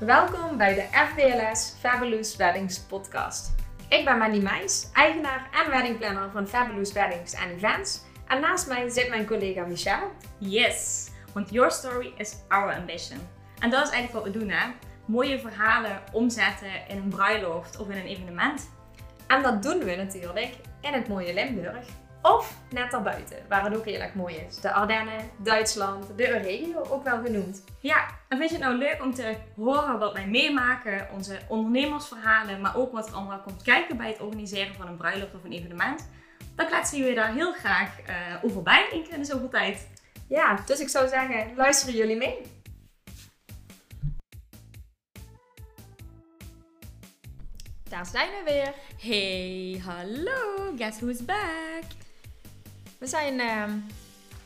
Welkom bij de FBLS Fabulous Weddings podcast. Ik ben Mandy Meijs, eigenaar en weddingplanner van Fabulous Weddings and Events. En naast mij zit mijn collega Michelle. Yes, want your story is our ambition. En dat is eigenlijk wat we doen, hè? Mooie verhalen omzetten in een bruiloft of in een evenement. En dat doen we natuurlijk in het mooie Limburg. Of net daarbuiten, waar het ook heel erg mooi is. De Ardennen, Duitsland, de regio ook wel genoemd. Ja, en vind je het nou leuk om te horen wat wij meemaken, onze ondernemersverhalen, maar ook wat er allemaal komt kijken bij het organiseren van een bruiloft of een evenement? Dan kletsen jullie daar heel graag uh, over bij in zoveel tijd. Ja, dus ik zou zeggen, luisteren jullie mee? Daar zijn we weer. Hey, hallo, guess who's back? We zijn uh,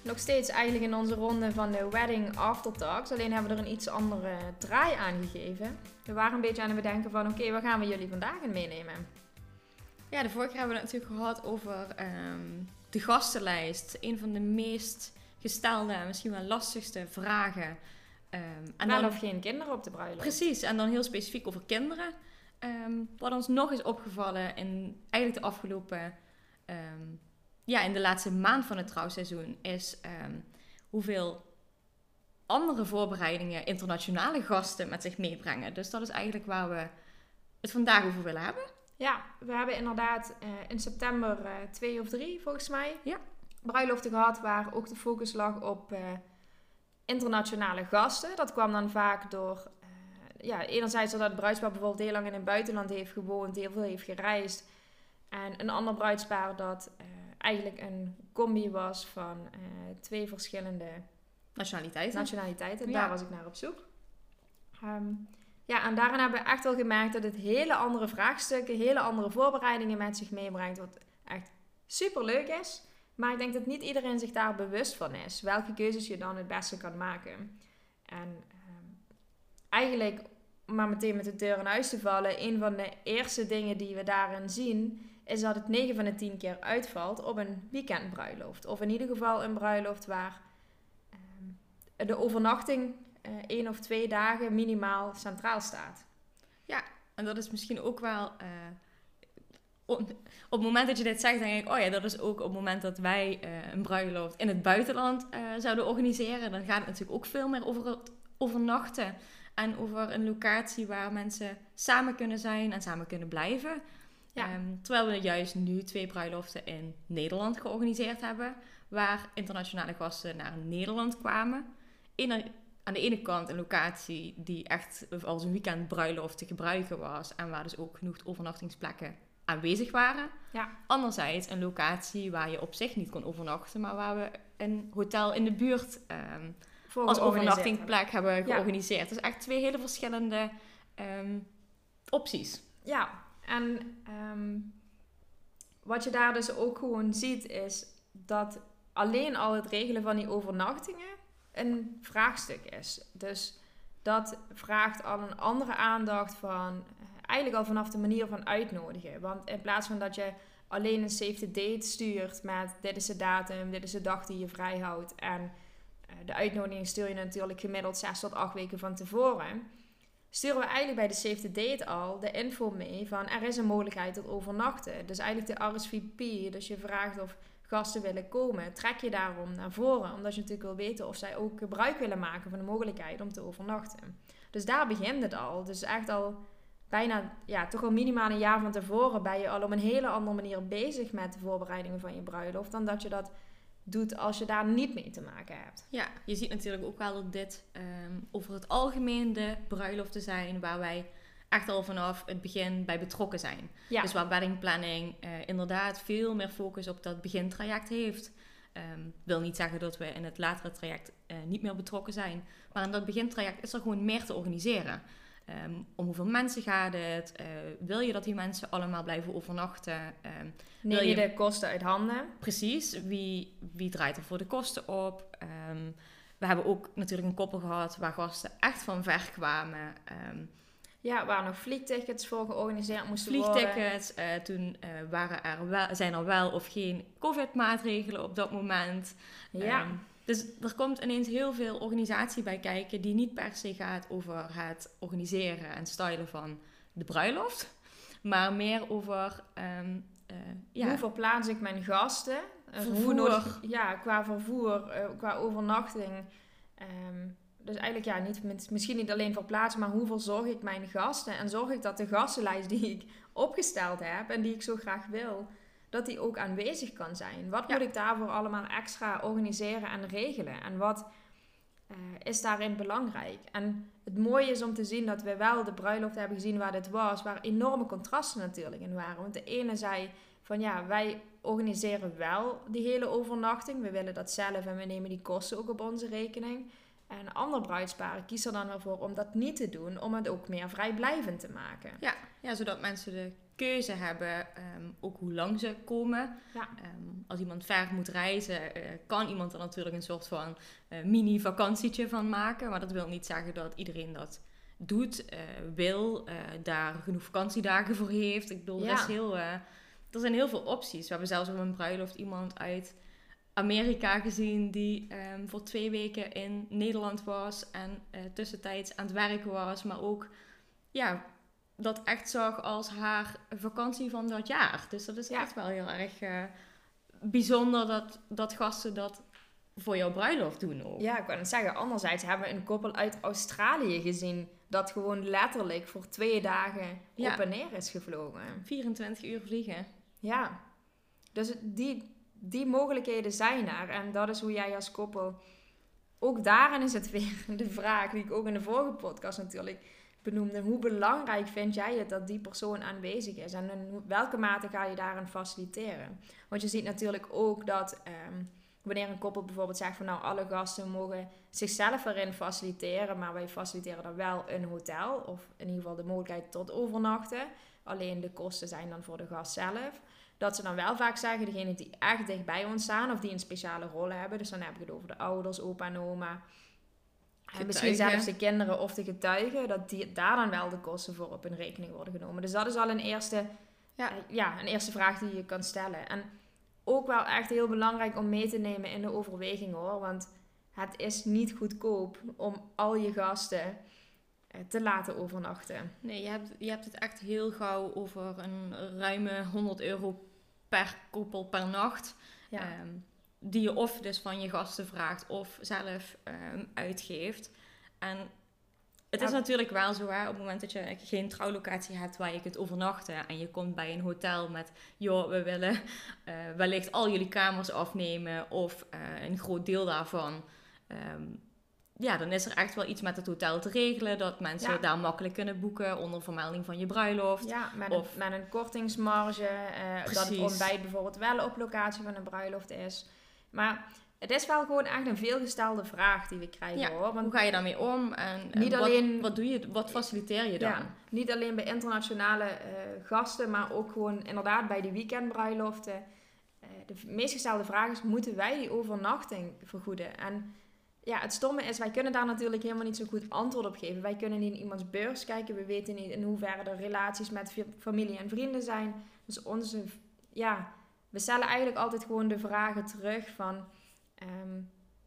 nog steeds eigenlijk in onze ronde van de Wedding After Talks. Alleen hebben we er een iets andere draai aan gegeven. We waren een beetje aan het bedenken van oké, waar gaan we jullie vandaag in meenemen? Ja, de vorige keer hebben we het natuurlijk gehad over um, de gastenlijst. Een van de meest gestelde en misschien wel lastigste vragen. Um, en dan of geen kinderen op de bruiloft. Precies, en dan heel specifiek over kinderen. Um, wat ons nog is opgevallen in eigenlijk de afgelopen ja, in de laatste maand van het trouwseizoen is um, hoeveel andere voorbereidingen internationale gasten met zich meebrengen. Dus dat is eigenlijk waar we het vandaag over willen hebben. Ja, we hebben inderdaad uh, in september uh, twee of drie, volgens mij, ja. bruiloften gehad waar ook de focus lag op uh, internationale gasten. Dat kwam dan vaak door, ja, enerzijds doordat het bruidspaar bijvoorbeeld heel lang in het buitenland heeft gewoond, heel veel heeft gereisd. En een ander bruidspaar dat eigenlijk een combi was van uh, twee verschillende nationaliteiten. nationaliteiten. Daar was ik naar op zoek. Um, ja, en daarin hebben we echt wel gemerkt dat het hele andere vraagstukken, hele andere voorbereidingen met zich meebrengt. Wat echt super leuk is. Maar ik denk dat niet iedereen zich daar bewust van is. Welke keuzes je dan het beste kan maken. En um, eigenlijk, maar meteen met de deur in huis te vallen, een van de eerste dingen die we daarin zien, is dat het 9 van de 10 keer uitvalt op een weekendbruiloft. Of in ieder geval een bruiloft waar uh, de overnachting uh, één of twee dagen minimaal centraal staat. Ja, en dat is misschien ook wel. Uh, op, op, het moment dat je dit zegt, denk ik, oh ja, dat is ook op het moment dat wij uh, een bruiloft in het buitenland zouden organiseren. Dan gaat het natuurlijk ook veel meer over het overnachten. En over een locatie waar mensen samen kunnen zijn en samen kunnen blijven. Ja. Ehm, terwijl we juist nu twee bruiloften in Nederland georganiseerd hebben, waar internationale gasten naar Nederland kwamen. In aan de ene kant een locatie die echt als een weekendbruiloft te gebruiken was en waar dus ook genoeg overnachtingsplekken aanwezig waren. Ja. Anderzijds een locatie waar je op zich niet kon overnachten, maar waar we een hotel in de buurt um, als overnachtingplek hebben georganiseerd. Dus echt twee hele verschillende um, opties. Ja, en ehm, wat je daar dus ook gewoon ziet is dat alleen al het regelen van die overnachtingen een vraagstuk is. Dus dat vraagt al een andere aandacht van eh, eigenlijk al vanaf de manier van uitnodigen. Want in plaats van dat je alleen een save the date stuurt met dit is de datum, dit is de dag die je vrijhoudt en uh, de uitnodiging stuur je natuurlijk gemiddeld 6 tot 8 weken van tevoren sturen we eigenlijk bij de Save the Date al de info mee van er is een mogelijkheid tot overnachten. Dus eigenlijk de RSVP, dus je vraagt of gasten willen komen, trek je daarom naar voren. Omdat je natuurlijk wil weten of zij ook gebruik willen maken van de mogelijkheid om te overnachten. Dus daar begint het al. Dus echt al bijna, ja, toch al minimaal een jaar van tevoren ben je al op een hele andere manier bezig met de voorbereidingen van je bruiloft. Dan dat je dat doet als je daar niet mee te maken hebt. Ja, je ziet natuurlijk ook wel dat dit ehm, over het algemeen de bruiloften zijn waar wij echt al vanaf het begin bij betrokken zijn. Ja. Dus waar weddingplanning uh, inderdaad veel meer focus op dat begintraject heeft. Um, wil niet zeggen dat we in het latere traject uh, niet meer betrokken zijn. Maar in dat begintraject is er gewoon meer te organiseren. Um, om hoeveel mensen gaat het? Uh, wil je dat die mensen allemaal blijven overnachten? Um, Neem je, je, de kosten uit handen? Precies. Wie, wie draait er voor de kosten op? Um, we hebben ook natuurlijk een koppel gehad waar gasten echt van ver kwamen. ja, waar nog vliegtickets voor georganiseerd moesten vliegtickets, worden. Vliegtickets. Uh, toen waren er wel, zijn er wel of geen COVID-maatregelen op dat moment. Ja. Dus er komt ineens heel veel organisatie bij kijken die niet per se gaat over het organiseren en stylen van de bruiloft, maar meer over ehm, eh, ja, Hoe verplaats ik mijn gasten? Eh, Hoe Vervoer. nodig, ja, qua vervoer, eh, qua overnachting. Ehm, dus eigenlijk ja, niet, misschien niet alleen verplaatsen, maar hoe verzorg ik mijn gasten? En zorg ik dat de gastenlijst die ik opgesteld heb en die ik zo graag wil, dat die ook aanwezig kan zijn. Wat Ja. moet ik daarvoor allemaal extra organiseren en regelen? En wat eh, is daarin belangrijk? En het mooie is om te zien dat we wel de bruiloft hebben gezien waar dit was, waar enorme contrasten natuurlijk in waren. Want de ene zei van ja, wij organiseren wel die hele overnachting. We willen dat zelf en we nemen die kosten ook op onze rekening. En andere bruidsparen kiezen er dan wel voor om dat niet te doen, om het ook meer vrijblijvend te maken. Ja, zodat mensen de keuze hebben, ehm, ook hoe lang ze komen. Ja. Ehm, als iemand ver moet reizen, eh, kan iemand er natuurlijk een soort van eh, mini-vakantietje van maken. Maar dat wil niet zeggen dat iedereen dat doet, eh, wil, daar genoeg vakantiedagen voor heeft. Ik bedoel, er, Ja. is heel, er zijn heel veel opties. We hebben zelfs op een bruiloft iemand uit Amerika gezien die ehm, voor twee weken in Nederland was en eh, tussentijds aan het werken was, maar ook ja, dat echt zag als haar vakantie van dat jaar. Dus dat is Ja. echt wel heel erg eh, bijzonder dat, dat gasten dat voor jouw bruiloft doen ook. Ja, ik wou net zeggen, anderzijds hebben we een koppel uit Australië gezien dat gewoon letterlijk voor twee dagen Ja. op en neer is gevlogen. 24 uur vliegen. Ja, dus die, die mogelijkheden zijn er. En dat is hoe jij als koppel... Ook daarin is het weer de vraag die ik ook in de vorige podcast natuurlijk benoemde. Hoe belangrijk vind jij het dat die persoon aanwezig is? En in welke mate ga je daarin faciliteren? Want je ziet natuurlijk ook dat ehm, wanneer een koppel bijvoorbeeld zegt van... nou, alle gasten mogen zichzelf erin faciliteren... maar wij faciliteren dan wel een hotel... of in ieder geval de mogelijkheid tot overnachten... Alleen de kosten zijn dan voor de gast zelf dat ze dan wel vaak zeggen, degenen die echt dichtbij ons staan of die een speciale rol hebben. Dus dan heb ik het over de ouders, opa en oma. En misschien zelfs de kinderen of de getuigen, dat die, daar dan wel de kosten voor op in rekening worden genomen. Dus dat is al een eerste, Ja. eh, ja, een eerste vraag die je kan stellen. En ook wel echt heel belangrijk om mee te nemen in de overweging hoor. Want het is niet goedkoop om al je gasten te laten overnachten. Nee, je hebt, je hebt het echt heel gauw over een ruime 100 euro per koppel per nacht. Ja. Ehm, die je of dus van je gasten vraagt of zelf ehm, uitgeeft. En het is Ja. natuurlijk wel zo, hè, op het moment dat je geen trouwlocatie hebt waar je kunt overnachten en je komt bij een hotel met, joh, we willen eh, wellicht al jullie kamers afnemen of eh, een groot deel daarvan. Ehm, ja, dan is er echt wel iets met het hotel te regelen, dat mensen Ja. daar makkelijk kunnen boeken onder vermelding van je bruiloft. Ja, met, Of- een, met een kortingsmarge. eh, dat het ontbijt bijvoorbeeld wel op locatie van een bruiloft is. Maar het is wel gewoon echt een veelgestelde vraag die we krijgen Ja, hoor. Want Hoe ga je daarmee om en, en Niet wat, alleen- wat doe je, wat faciliteer je dan? ja, niet alleen bij internationale eh, gasten, maar ook gewoon inderdaad bij die weekendbruiloften. Eh, de v- meest gestelde vraag is, moeten wij die overnachting vergoeden? En ja, het stomme is, wij kunnen daar natuurlijk helemaal niet zo goed antwoord op geven. Wij kunnen niet in iemands beurs kijken. We weten niet in hoeverre er relaties met familie en vrienden zijn. Dus onze, ja, we stellen eigenlijk altijd gewoon de vragen terug van... ehm,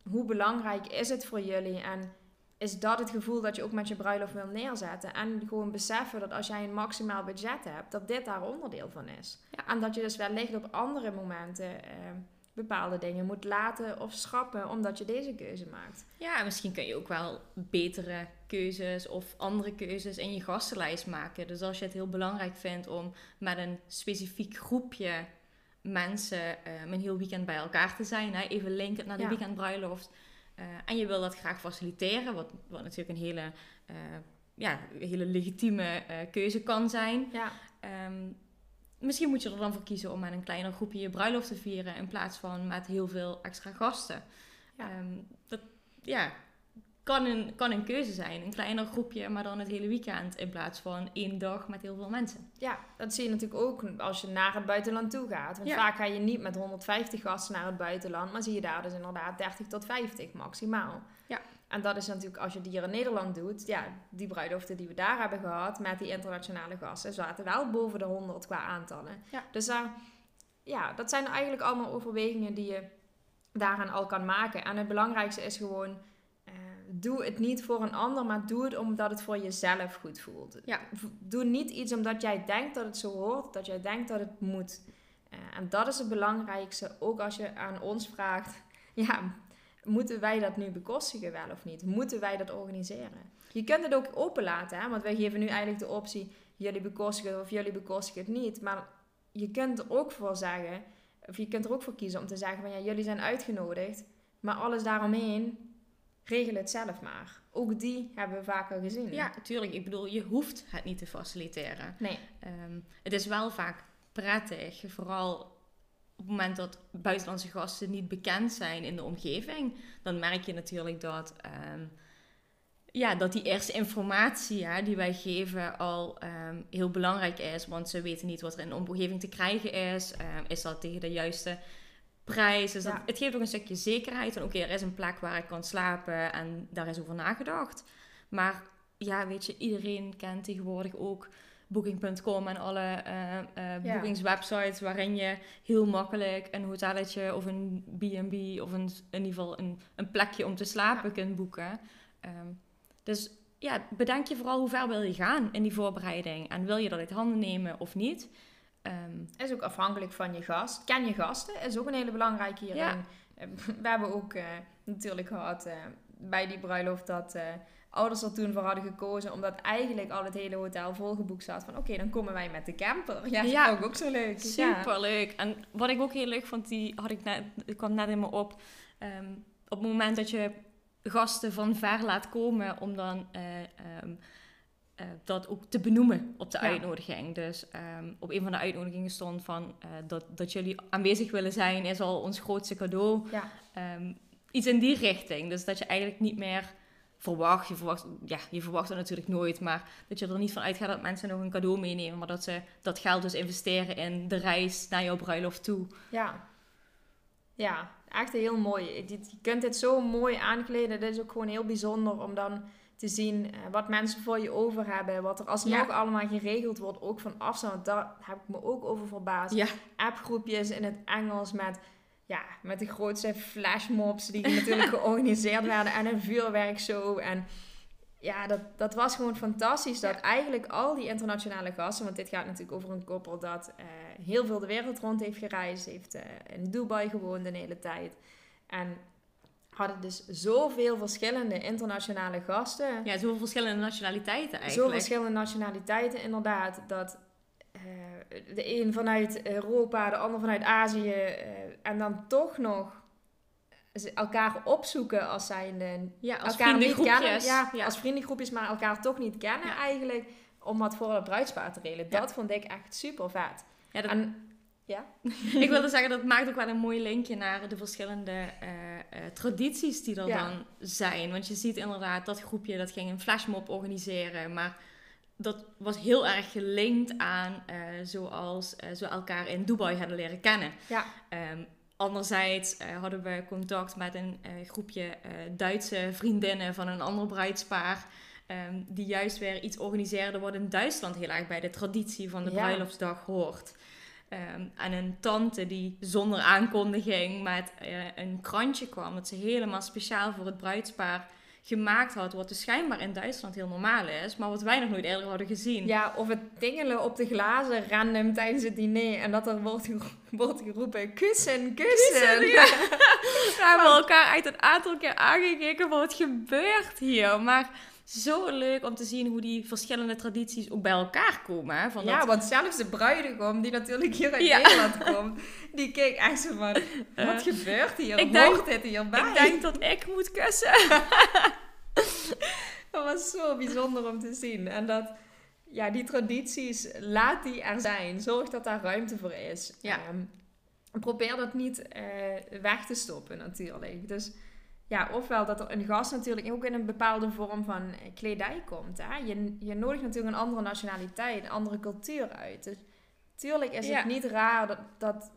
hoe belangrijk is het voor jullie? En is dat het gevoel dat je ook met je bruiloft wil neerzetten? En gewoon beseffen dat als jij een maximaal budget hebt, dat dit daar onderdeel van is. Ja. En dat je dus wellicht op andere momenten ehm, bepaalde dingen moet laten of schrappen, omdat je deze keuze maakt. Ja, misschien kun je ook wel betere keuzes of andere keuzes in je gastenlijst maken. Dus als je het heel belangrijk vindt om met een specifiek groepje mensen eh, een heel weekend bij elkaar te zijn, hè, even linken naar de Ja. weekendbruiloft. eh, en je wil dat graag faciliteren, wat, wat natuurlijk een hele, eh, ja, hele legitieme keuze kan zijn. Ja, Ehm, misschien moet je er dan voor kiezen om met een kleiner groepje je bruiloft te vieren in plaats van met heel veel extra gasten. Ja. Ehm, dat ja, kan, een, kan een keuze zijn. Een kleiner groepje, maar dan het hele weekend in plaats van één dag met heel veel mensen. ja, dat zie je natuurlijk ook als je naar het buitenland toe gaat. Want Ja. vaak ga je niet met 150 gasten naar het buitenland, maar zie je daar dus inderdaad 30 tot 50 maximaal. Ja. En dat is natuurlijk als je die hier in Nederland doet, ja, die bruiloften die we daar hebben gehad met die internationale gasten, zaten wel boven de 100 qua aantallen. Ja. Dus daar, ja, dat zijn eigenlijk allemaal overwegingen die je daaraan al kan maken. En het belangrijkste is gewoon, eh, doe het niet voor een ander, maar doe het omdat het voor jezelf goed voelt. Ja. Doe niet iets omdat jij denkt dat het zo hoort, dat jij denkt dat het moet. Eh, en dat is het belangrijkste, ook als je aan ons vraagt, ja, moeten wij dat nu bekostigen wel of niet? Moeten wij dat organiseren? Je kunt het ook openlaten, hè? want wij geven nu eigenlijk de optie, jullie bekostigen het of jullie bekostigen het niet. Maar je kunt er ook voor zeggen, of je kunt er ook voor kiezen om te zeggen van ja, jullie zijn uitgenodigd, maar alles daaromheen, regel het zelf maar. Ook die hebben we vaker gezien. Ja, natuurlijk. Ik bedoel, je hoeft het niet te faciliteren. Nee. Ehm, het is wel vaak prettig, vooral op het moment dat buitenlandse gasten niet bekend zijn in de omgeving. Dan merk je natuurlijk dat, ehm, ja, dat die eerste informatie ja, die wij geven al ehm, heel belangrijk is. Want ze weten niet wat er in de omgeving te krijgen is. Ehm, is dat tegen de juiste prijs? Dat, het geeft ook een stukje zekerheid. Van oké, er is een plek waar ik kan slapen en daar is over nagedacht. Maar ja, weet je, iedereen kent tegenwoordig ook Booking.com en alle eh, eh, Ja. boekingswebsites waarin je heel makkelijk een hotelletje of een B&B of een, in ieder geval een, een plekje om te slapen kunt boeken. Ehm, dus ja, bedenk je vooral hoe ver wil je gaan in die voorbereiding en wil je dat uit handen nemen of niet. Ehm, Is ook afhankelijk van je gast. Ken je gasten, is ook een hele belangrijke hierin. Ja. Eh, We hebben ook eh, natuurlijk gehad eh, bij die bruiloft dat ouders er toen voor hadden gekozen, omdat eigenlijk al het hele hotel volgeboekt zat. Van oké, dan komen wij met de camper. Ja, dat Ja. vond ik ook zo leuk. Ja. Super leuk. En wat ik ook heel leuk vond, die had ik net, kwam net in me op. Ehm, op het moment dat je gasten van ver laat komen, om dan eh, ehm, eh, dat ook te benoemen op de Ja. uitnodiging. Dus ehm, op een van de uitnodigingen stond van eh, dat, dat jullie aanwezig willen zijn, is al ons grootste cadeau. Ja. Iets in die richting. Dus dat je eigenlijk niet meer verwacht, je verwacht, ja, je verwacht het natuurlijk nooit, maar dat je er niet van uitgaat dat mensen nog een cadeau meenemen, maar dat ze dat geld dus investeren in de reis naar jouw bruiloft toe. Ja. Ja, echt heel mooi. Je kunt dit zo mooi aankleden. Dit is ook gewoon heel bijzonder om dan te zien eh, wat mensen voor je over hebben. Wat er alsnog Ja. allemaal geregeld wordt, ook van afstand. Want Daar heb ik me ook over verbaasd. Ja, appgroepjes in het Engels met, ja, met de grootste flashmobs die natuurlijk georganiseerd werden en een vuurwerkshow. En ja, dat, dat was gewoon fantastisch dat Ja. eigenlijk al die internationale gasten, want dit gaat natuurlijk over een koppel dat eh, heel veel de wereld rond heeft gereisd, heeft eh, in Dubai gewoond een hele tijd. En hadden dus zoveel verschillende internationale gasten. ja zoveel verschillende nationaliteiten Zo eigenlijk. verschillende nationaliteiten, inderdaad. Dat de een vanuit Europa, de ander vanuit Azië. eh, en dan toch nog elkaar opzoeken als zijnde... ja, als elkaar niet kennen. Ja, ja. als vriendengroepjes, maar elkaar toch niet kennen Ja. eigenlijk. Om wat voor het bruidspaar te regelen. Ja. Dat vond ik echt super vet. Ja, dat- En ik wilde zeggen, dat maakt ook wel een mooi linkje naar de verschillende eh, eh, tradities die er Ja. dan zijn. Want je ziet inderdaad dat groepje dat ging een flashmob organiseren, maar dat was heel erg gelinkt aan eh, zoals ze elkaar in Dubai hadden leren kennen. ja, Ehm, anderzijds eh, hadden we contact met een groepje Duitse vriendinnen van een ander bruidspaar. ehm, die juist weer iets organiseerden wat in Duitsland heel erg bij de traditie van de Ja. bruiloftsdag hoort. Ehm, en een tante die zonder aankondiging met een krantje kwam. Dat ze helemaal speciaal voor het bruidspaar gemaakt had. Wat dus schijnbaar in Duitsland heel normaal is. Maar wat wij nog nooit eerder hadden gezien. ja, of het tingelen op de glazen random tijdens het diner. En dat er wordt, gero- wordt geroepen, kussen, kussen. Kussen, ja. We hebben elkaar uit een aantal keer aangekeken van wat gebeurt hier. Maar zo leuk om te zien hoe die verschillende tradities ook bij elkaar komen. Van Ja, dat, want zelfs de bruidegom, die natuurlijk hier uit Ja. Nederland komt, die keek echt zo van, wat gebeurt hier? ik denk- Hoort dit hierbij? ik denk dat ik moet kussen. Dat was zo bijzonder om te zien. En dat, ja, die tradities, laat die er zijn. Zorg dat daar ruimte voor is. Ja. Ehm, probeer dat niet eh, weg te stoppen natuurlijk. Dus ja, ofwel dat er een gast natuurlijk ook in een bepaalde vorm van kledij komt. Hè? Je, je nodigt natuurlijk een andere nationaliteit, een andere cultuur uit. Dus tuurlijk is Ja. het niet raar dat, dat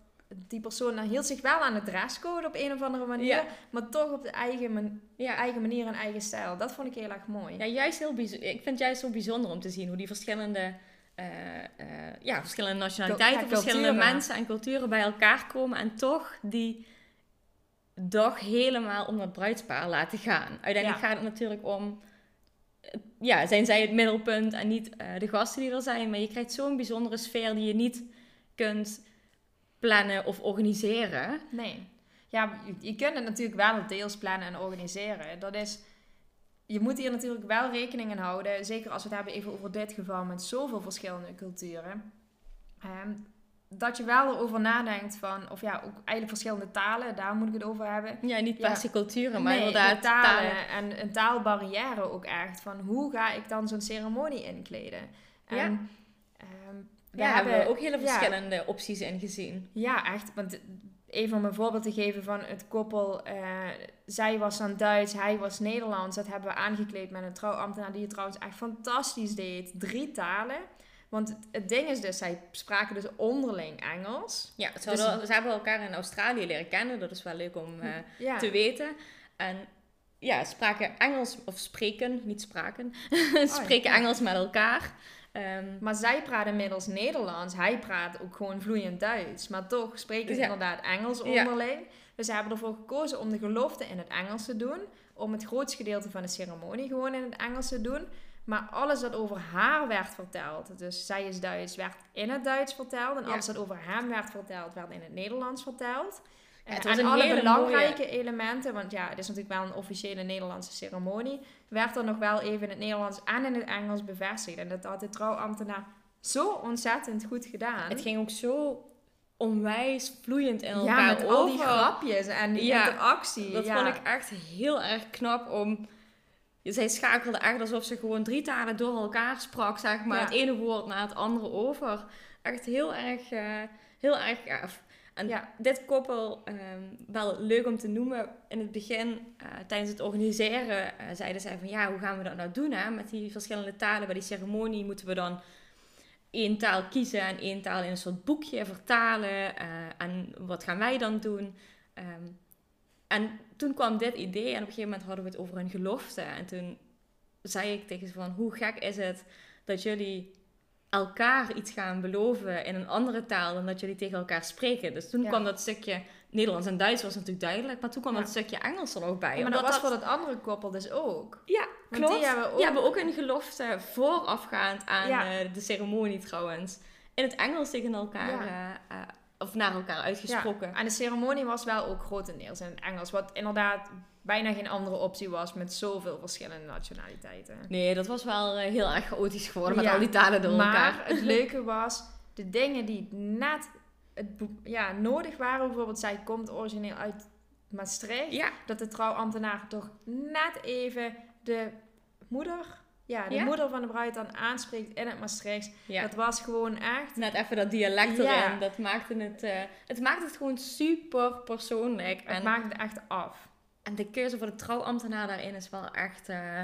die persoon nou hield zich wel aan de dresscode op een of andere manier, Ja. maar toch op de eigen, man- Ja. eigen manier en eigen stijl. Dat vond ik heel erg mooi. ja, juist heel bijzonder. Ik vind het juist zo bijzonder om te zien hoe die verschillende, eh, eh, ja, verschillende nationaliteiten, verschillende mensen en culturen bij elkaar komen. En toch die dag helemaal om dat bruidspaar laten gaan. Uiteindelijk Ja. gaat het natuurlijk om, eh, ja, zijn zij het middelpunt en niet eh, de gasten die er zijn. Maar je krijgt zo'n bijzondere sfeer die je niet kunt plannen of organiseren. Nee. Ja, je, je kunt het natuurlijk wel deels plannen en organiseren. Dat is... Je moet hier natuurlijk wel rekening in houden. Zeker als we het hebben even over dit geval met zoveel verschillende culturen. Ehm, dat je wel erover nadenkt van... Of ja, ook eigenlijk verschillende talen. Daar moet ik het over hebben. Ja, niet per Ja. se culturen, maar Nee, inderdaad de talen, talen. en een taalbarrière ook echt. Van hoe ga ik dan zo'n ceremonie inkleden? En, Ja. ehm, we Daar hebben we ook hele ja. verschillende opties in gezien. Ja, echt. Want even om een voorbeeld te geven van het koppel. eh, zij was dan Duits, hij was Nederlands. Dat hebben we aangekleed met een trouwambtenaar die het trouwens echt fantastisch deed. Drie talen. Want het, het ding is dus, zij spraken dus onderling Engels. Ja, ze, Dus- ze hebben elkaar in Australië leren kennen. Dat is wel leuk om eh, Ja, te weten. En ja, spraken Engels, of spreken, niet spraken, spreken ja. Engels met elkaar. Ehm, maar zij praat inmiddels Nederlands. Hij praat ook gewoon vloeiend Duits. Maar toch spreken ze Ja. inderdaad Engels Ja. onderling. Dus ze hebben ervoor gekozen om de gelofte in het Engels te doen. Om het grootste gedeelte van de ceremonie gewoon in het Engels te doen. Maar alles dat over haar werd verteld, dus zij is Duits, werd in het Duits verteld. En Ja. alles dat over hem werd verteld, werd in het Nederlands verteld. Ja, het was en alle belangrijke elementen, want ja, het is natuurlijk wel een officiële Nederlandse ceremonie, werd er nog wel even in het Nederlands en in het Engels bevestigd. En dat had de trouwambtenaar zo ontzettend goed gedaan. het ging ook zo onwijs vloeiend in elkaar ja, met over. al die grapjes en die Ja, interactie. Dat vond ik echt heel erg knap om... Zij schakelde echt alsof ze gewoon drie talen door elkaar sprak, zeg maar. Ja. Het ene woord na het andere over. Echt heel erg, eh, heel erg gaaf. En Ja. dit koppel, ehm, wel leuk om te noemen. In het begin, eh, tijdens het organiseren, eh, zeiden zij van... Ja, hoe gaan we dat nou doen, hè? Met die verschillende talen bij die ceremonie moeten we dan één taal kiezen... en één taal in een soort boekje vertalen. en wat gaan wij dan doen? Ehm, en toen kwam dit idee en op een gegeven moment hadden we het over een gelofte. En toen zei ik tegen ze van, hoe gek is het dat jullie elkaar iets gaan beloven in een andere taal dan dat jullie tegen elkaar spreken. Dus toen Ja. kwam dat stukje Nederlands en Duits was natuurlijk duidelijk, maar toen kwam Ja. dat stukje Engels er ook bij. Ja, maar dat was voor dat andere koppel dus ook. Ja, Want klopt. die hebben ook- Die hebben ook een gelofte voorafgaand aan eh, de ceremonie trouwens. In het Engels tegen elkaar, eh, eh, of naar elkaar uitgesproken. Ja, en de ceremonie was wel ook grotendeels in het Engels. Wat inderdaad bijna geen andere optie was met zoveel verschillende nationaliteiten. Nee, dat was wel eh, heel erg chaotisch geworden met Ja, al die talen door maar elkaar. het leuke was, de dingen die net het, ja, nodig waren, bijvoorbeeld zij komt origineel uit Maastricht, Ja, dat de trouwambtenaar toch net even de moeder, ja, de Ja. moeder van de bruid dan aanspreekt in het Maastricht. ja. Dat was gewoon echt Net even dat dialect Ja. erin, dat maakte het, eh, het maakte het gewoon super persoonlijk. Het En, maakt het echt af. en de keuze voor de trouwambtenaar daarin is wel echt eh,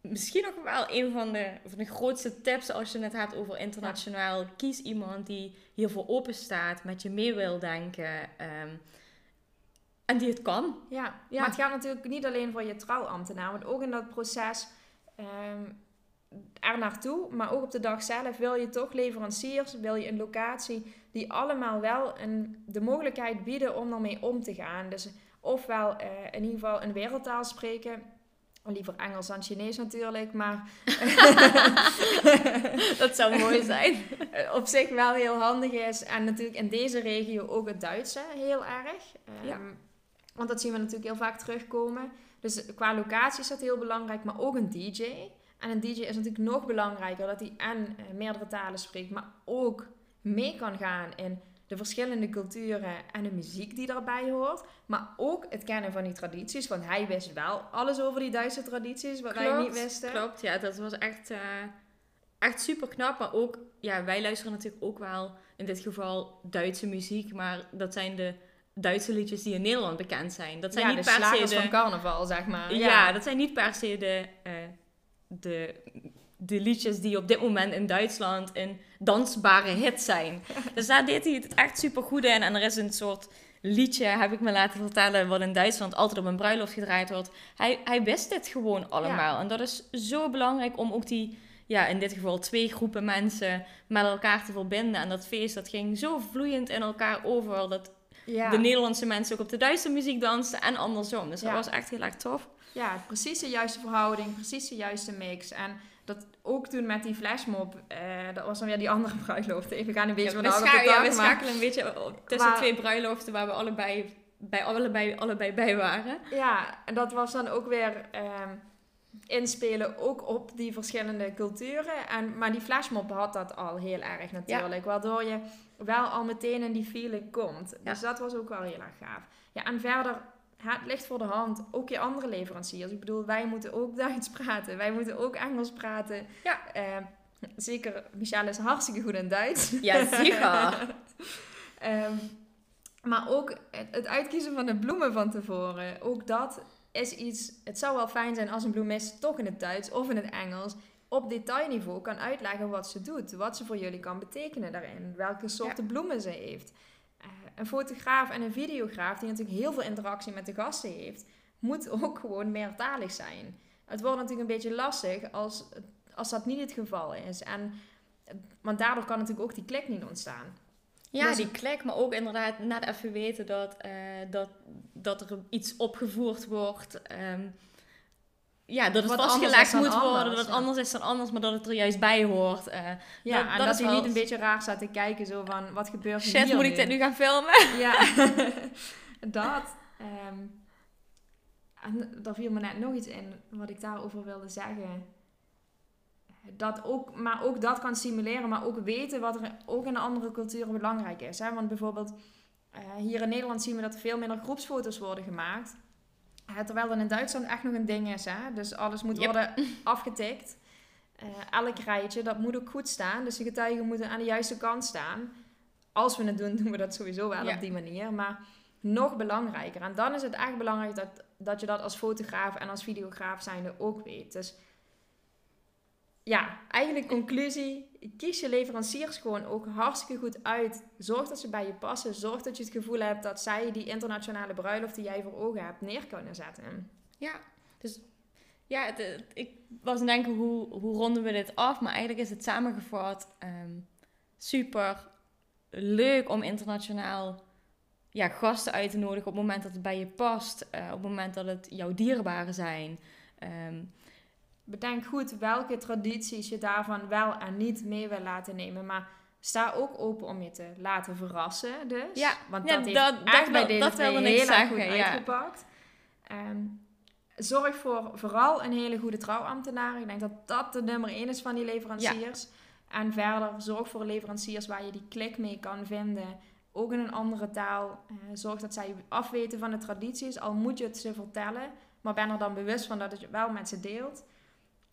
misschien nog wel een van de, van de grootste tips als je het hebt over internationaal. Kies iemand die hiervoor open staat, met je mee wil denken ehm, en die het kan. Ja. Ja. maar het gaat natuurlijk niet alleen voor je trouwambtenaar, want ook in dat proces ehm er naartoe, maar ook op de dag zelf wil je toch leveranciers, wil je een locatie die allemaal wel een, de mogelijkheid bieden om ermee om te gaan. Dus ofwel eh, in ieder geval een wereldtaal spreken, liever Engels dan Chinees natuurlijk, maar Dat zou mooi zijn. op zich wel heel handig is. En natuurlijk in deze regio ook het Duitse heel erg. Ehm, Ja. Want dat zien we natuurlijk heel vaak terugkomen. Dus qua locatie is dat heel belangrijk, maar ook een DJ. En een DJ is natuurlijk nog belangrijker dat hij en eh, meerdere talen spreekt, maar ook mee kan gaan in de verschillende culturen en de muziek die daarbij hoort. Maar ook het kennen van die tradities, want hij wist wel alles over die Duitse tradities, wat wij niet wisten. Klopt, ja, dat was echt, eh, echt super knap. Maar ook, ja, wij luisteren natuurlijk ook wel in dit geval Duitse muziek. Maar dat zijn de Duitse liedjes die in Nederland bekend zijn. Dat zijn ja, niet de per se de... van carnaval, zeg maar. ja. dat zijn niet per se de, eh, de, de liedjes die op dit moment in Duitsland een dansbare hit zijn. dus daar deed hij het echt super goed in. En er is een soort liedje, heb ik me laten vertellen, wat in Duitsland altijd op een bruiloft gedraaid wordt. Hij, hij wist dit gewoon allemaal. En dat is zo belangrijk om ook die, ja, in dit geval twee groepen mensen met elkaar te verbinden. En dat feest, dat ging zo vloeiend in elkaar over. Dat Ja. de Nederlandse mensen ook op de Duitse muziek dansten en andersom. Dus dat was echt heel erg tof. Ja, precies de juiste verhouding, precies de juiste mix. En dat ook toen met die flashmob, eh, dat was dan weer die andere bruiloft. We gaan een beetje Ja, we, ja, we schakelen een beetje tussen twee bruiloften waar we allebei bij allebei, allebei bij waren. Ja, en dat was dan ook weer ehm, inspelen ook op die verschillende culturen. En, maar die flashmob had dat al heel erg natuurlijk. Waardoor je wel al meteen in die feeling komt. Dus dat was ook wel heel erg gaaf. Ja, en verder, het ligt voor de hand. Ook je andere leveranciers. Ik bedoel, wij moeten ook Duits praten. Wij moeten ook Engels praten. Ja. Ehm, zeker, Michelle is hartstikke goed in Duits. Ja, zeker. Ehm, maar ook het uitkiezen van de bloemen van tevoren. Ook dat is iets. Het zou wel fijn zijn als een bloemist toch in het Duits of in het Engels op detailniveau kan uitleggen wat ze doet. Wat ze voor jullie kan betekenen daarin. Welke soorten bloemen ze heeft. Eh, een fotograaf en een videograaf die natuurlijk heel veel interactie met de gasten heeft, moet ook gewoon meertalig zijn. Het wordt natuurlijk een beetje lastig als, als dat niet het geval is. En, want daardoor kan natuurlijk ook die klik niet ontstaan. Ja, Dus- die klik, maar ook inderdaad net even weten dat, eh, dat, dat er iets opgevoerd wordt. ehm, ja, dat het vastgelegd moet worden, dat het ja. anders is dan anders, maar dat het er juist bij hoort. eh. Ja, Dat- en dat dat, is hij wel- niet een beetje raar staat te kijken, zo van, wat gebeurt er Shit, hier moet ik dit nu gaan filmen? Ja, dat. ehm, en daar viel me net nog iets in wat ik daarover wilde zeggen. Dat ook, maar ook dat kan stimuleren, maar ook weten wat er ook in andere culturen belangrijk is. Hè? Want bijvoorbeeld eh, hier in Nederland zien we dat er veel minder groepsfoto's worden gemaakt. Eh, terwijl dat in Duitsland echt nog een ding is. Hè? Dus alles moet Yep. worden afgetikt. Eh, elk rijtje, dat moet ook goed staan. Dus de getuigen moeten aan de juiste kant staan. Als we het doen, doen we dat sowieso wel Ja. op die manier. Maar nog belangrijker. En dan is het echt belangrijk dat, dat je dat als fotograaf en als videograaf zijnde ook weet. Dus ja, eigenlijk conclusie. Kies je leveranciers gewoon ook hartstikke goed uit. Zorg dat ze bij je passen. Zorg dat je het gevoel hebt dat zij die internationale bruiloft die jij voor ogen hebt neer kunnen zetten. Ja, dus ja, ik was denken hoe, hoe ronden we dit af, maar eigenlijk is het samengevat ehm, super leuk om internationaal ja, gasten uit te nodigen op het moment dat het bij je past, eh, op het moment dat het jouw dierbaren zijn. Ehm, Bedenk goed welke tradities je daarvan wel en niet mee wil laten nemen. Maar sta ook open om je te laten verrassen. Dus. Ja, Want ja, dat heeft dat- echt dat bij deze dat wilde heel zeggen, goed ja. uitgepakt. Ehm, zorg voor vooral een hele goede trouwambtenaar. Ik denk dat dat de nummer één is van die leveranciers. En verder zorg voor leveranciers waar je die klik mee kan vinden. Ook in een andere taal. Eh, zorg dat zij afweten van de tradities. Al moet je het ze vertellen. Maar ben er dan bewust van dat je het wel met ze deelt.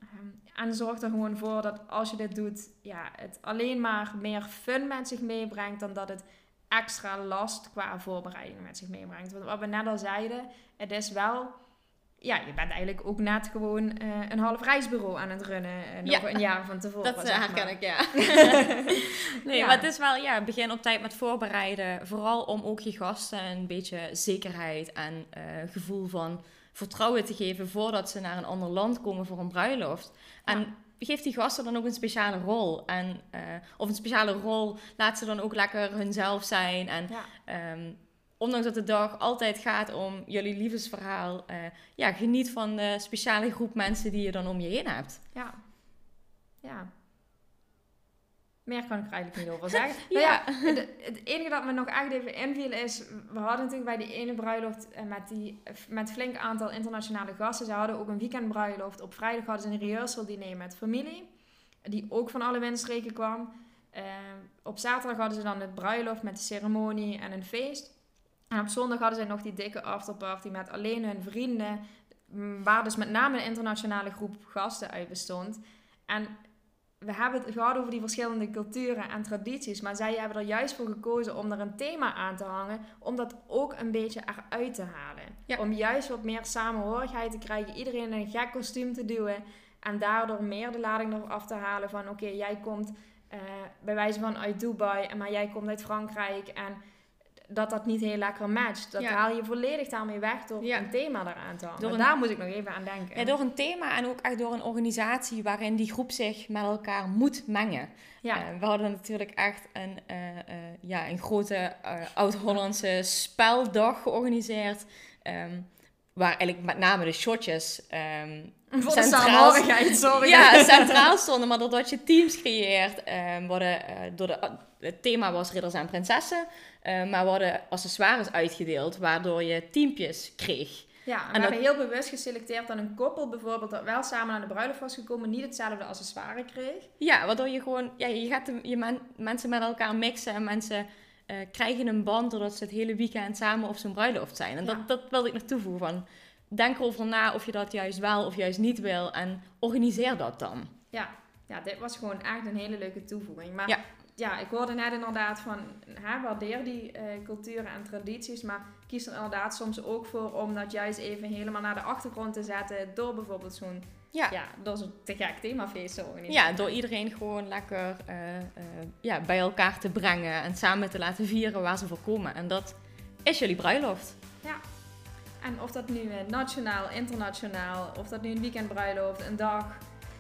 Ehm, en zorg er gewoon voor dat als je dit doet, ja, het alleen maar meer fun met zich meebrengt dan dat het extra last qua voorbereiding met zich meebrengt. Want wat we net al zeiden, het is wel, ja, je bent eigenlijk ook net gewoon eh, een half reisbureau aan het runnen. eh, nog Ja. een jaar van tevoren. dat zeg eh, maar. herken ik, ja. nee, Ja. maar het is wel, ja, begin op tijd met voorbereiden. Vooral om ook je gasten een beetje zekerheid en gevoel van vertrouwen te geven voordat ze naar een ander land komen voor een bruiloft. En Ja. geef die gasten dan ook een speciale rol. En, eh, of een speciale rol, laat ze dan ook lekker hunzelf zijn. En Ja. ehm, ondanks dat de dag altijd gaat om jullie liefdesverhaal, eh, ja, geniet van de speciale groep mensen die je dan om je heen hebt. Ja. Ja. Meer kan ik er eigenlijk niet over zeggen. Ja. Nou ja, het, het enige dat me nog echt even inviel is... We hadden natuurlijk bij die ene bruiloft eh, met, die, met flink aantal internationale gasten. Ze hadden ook een weekendbruiloft. Op vrijdag hadden ze een rehearsal diner met familie. Die ook van alle windstreken kwam. Eh, op zaterdag hadden ze dan het bruiloft met de ceremonie en een feest. En op zondag hadden ze nog die dikke afterparty met alleen hun vrienden. Waar dus met name een internationale groep gasten uit bestond. En we hebben het gehad over die verschillende culturen en tradities. Maar zij hebben er juist voor gekozen om er een thema aan te hangen. Om dat ook een beetje eruit te halen. Ja. Om juist wat meer samenhorigheid te krijgen. Iedereen in een gek kostuum te duwen. En daardoor meer de lading eraf te halen van... Oké, jij komt eh, bij wijze van uit Dubai. Maar jij komt uit Frankrijk. En dat dat niet heel lekker matcht. Dat Ja. haal je volledig daarmee weg door Ja. een thema eraan te hangen. Door een- Daar moet ik nog even aan denken. Ja, door een thema en ook echt door een organisatie waarin die groep zich met elkaar moet mengen. Ja. Eh, we hadden natuurlijk echt een, eh, eh, ja, een grote Oud-Hollandse speldag georganiseerd. ehm, waar eigenlijk met name de shotjes ehm, Voor de centraal- sorry. ja, centraal stonden. Maar doordat je teams creëert, ehm, worden, eh, door de, het thema was ridders en prinsessen. eh, maar worden accessoires uitgedeeld, waardoor je teampjes kreeg. Ja, en we dat- hebben heel bewust geselecteerd dat een koppel bijvoorbeeld dat wel samen aan de bruiloft was gekomen, niet hetzelfde accessoire kreeg. Ja, waardoor je gewoon, ja, je gaat de, je men- mensen met elkaar mixen en mensen eh, krijgen een band doordat ze het hele weekend samen op zo'n bruiloft zijn. En Ja. dat, dat wilde ik nog toevoegen. Van, denk erover na of je dat juist wel of juist niet wil en organiseer dat dan. Ja, ja dit was gewoon echt een hele leuke toevoeging. Maar Ja. Ja, ik hoorde net inderdaad van, hè, waardeer die eh, culturen en tradities, maar kies er inderdaad soms ook voor om dat juist even helemaal naar de achtergrond te zetten door bijvoorbeeld zo'n, Ja. ja, door zo'n te gek themafeest te organiseren. Ja, door iedereen gewoon lekker eh, eh, ja, bij elkaar te brengen en samen te laten vieren waar ze voor komen. En dat is jullie bruiloft. En of dat nu nationaal, internationaal, of dat nu een weekendbruiloft, een dag,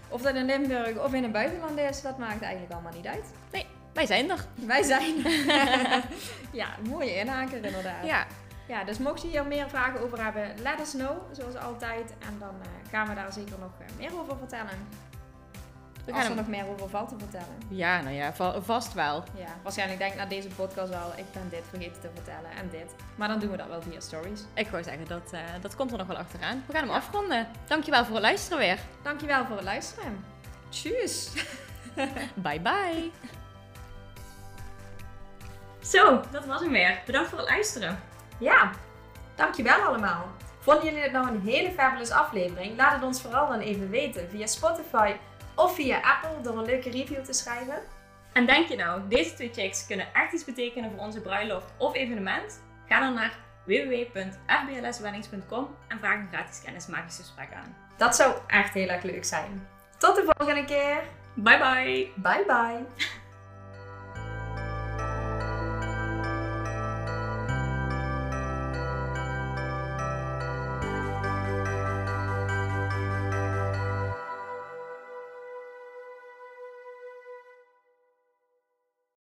of dat in Limburg of in het buitenland is, dat maakt eigenlijk allemaal niet uit. Wij zijn er. Wij zijn. ja, mooie inhaker inderdaad. Ja, Ja, dus mocht je hier meer vragen over hebben, let us know, zoals altijd. En dan eh, gaan we daar zeker nog eh, meer over vertellen. we Als gaan er hem. nog meer over valt te vertellen. Ja, nou ja, va- vast wel. Ja, waarschijnlijk denk ik na deze podcast wel, ik ben dit vergeten te vertellen en dit. Maar dan doen we dat wel via stories. Ik wou zeggen, dat, eh, dat komt er nog wel achteraan. We gaan hem afronden. Dankjewel voor het luisteren weer. Dankjewel voor het luisteren. Tjus! Bye bye. Zo, dat was hem weer. Bedankt voor het luisteren. Ja, dankjewel allemaal. Vonden jullie dit nou een hele fabulous aflevering? Laat het ons vooral dan even weten via Spotify of via Apple door een leuke review te schrijven. En denk je nou, deze twee chicks kunnen echt iets betekenen voor onze bruiloft of evenement? Ga dan naar www.fblsweddings.com en vraag een gratis kennismakingsgesprek aan. Dat zou echt heel erg leuk zijn. Tot de volgende keer. Bye bye! Bye bye.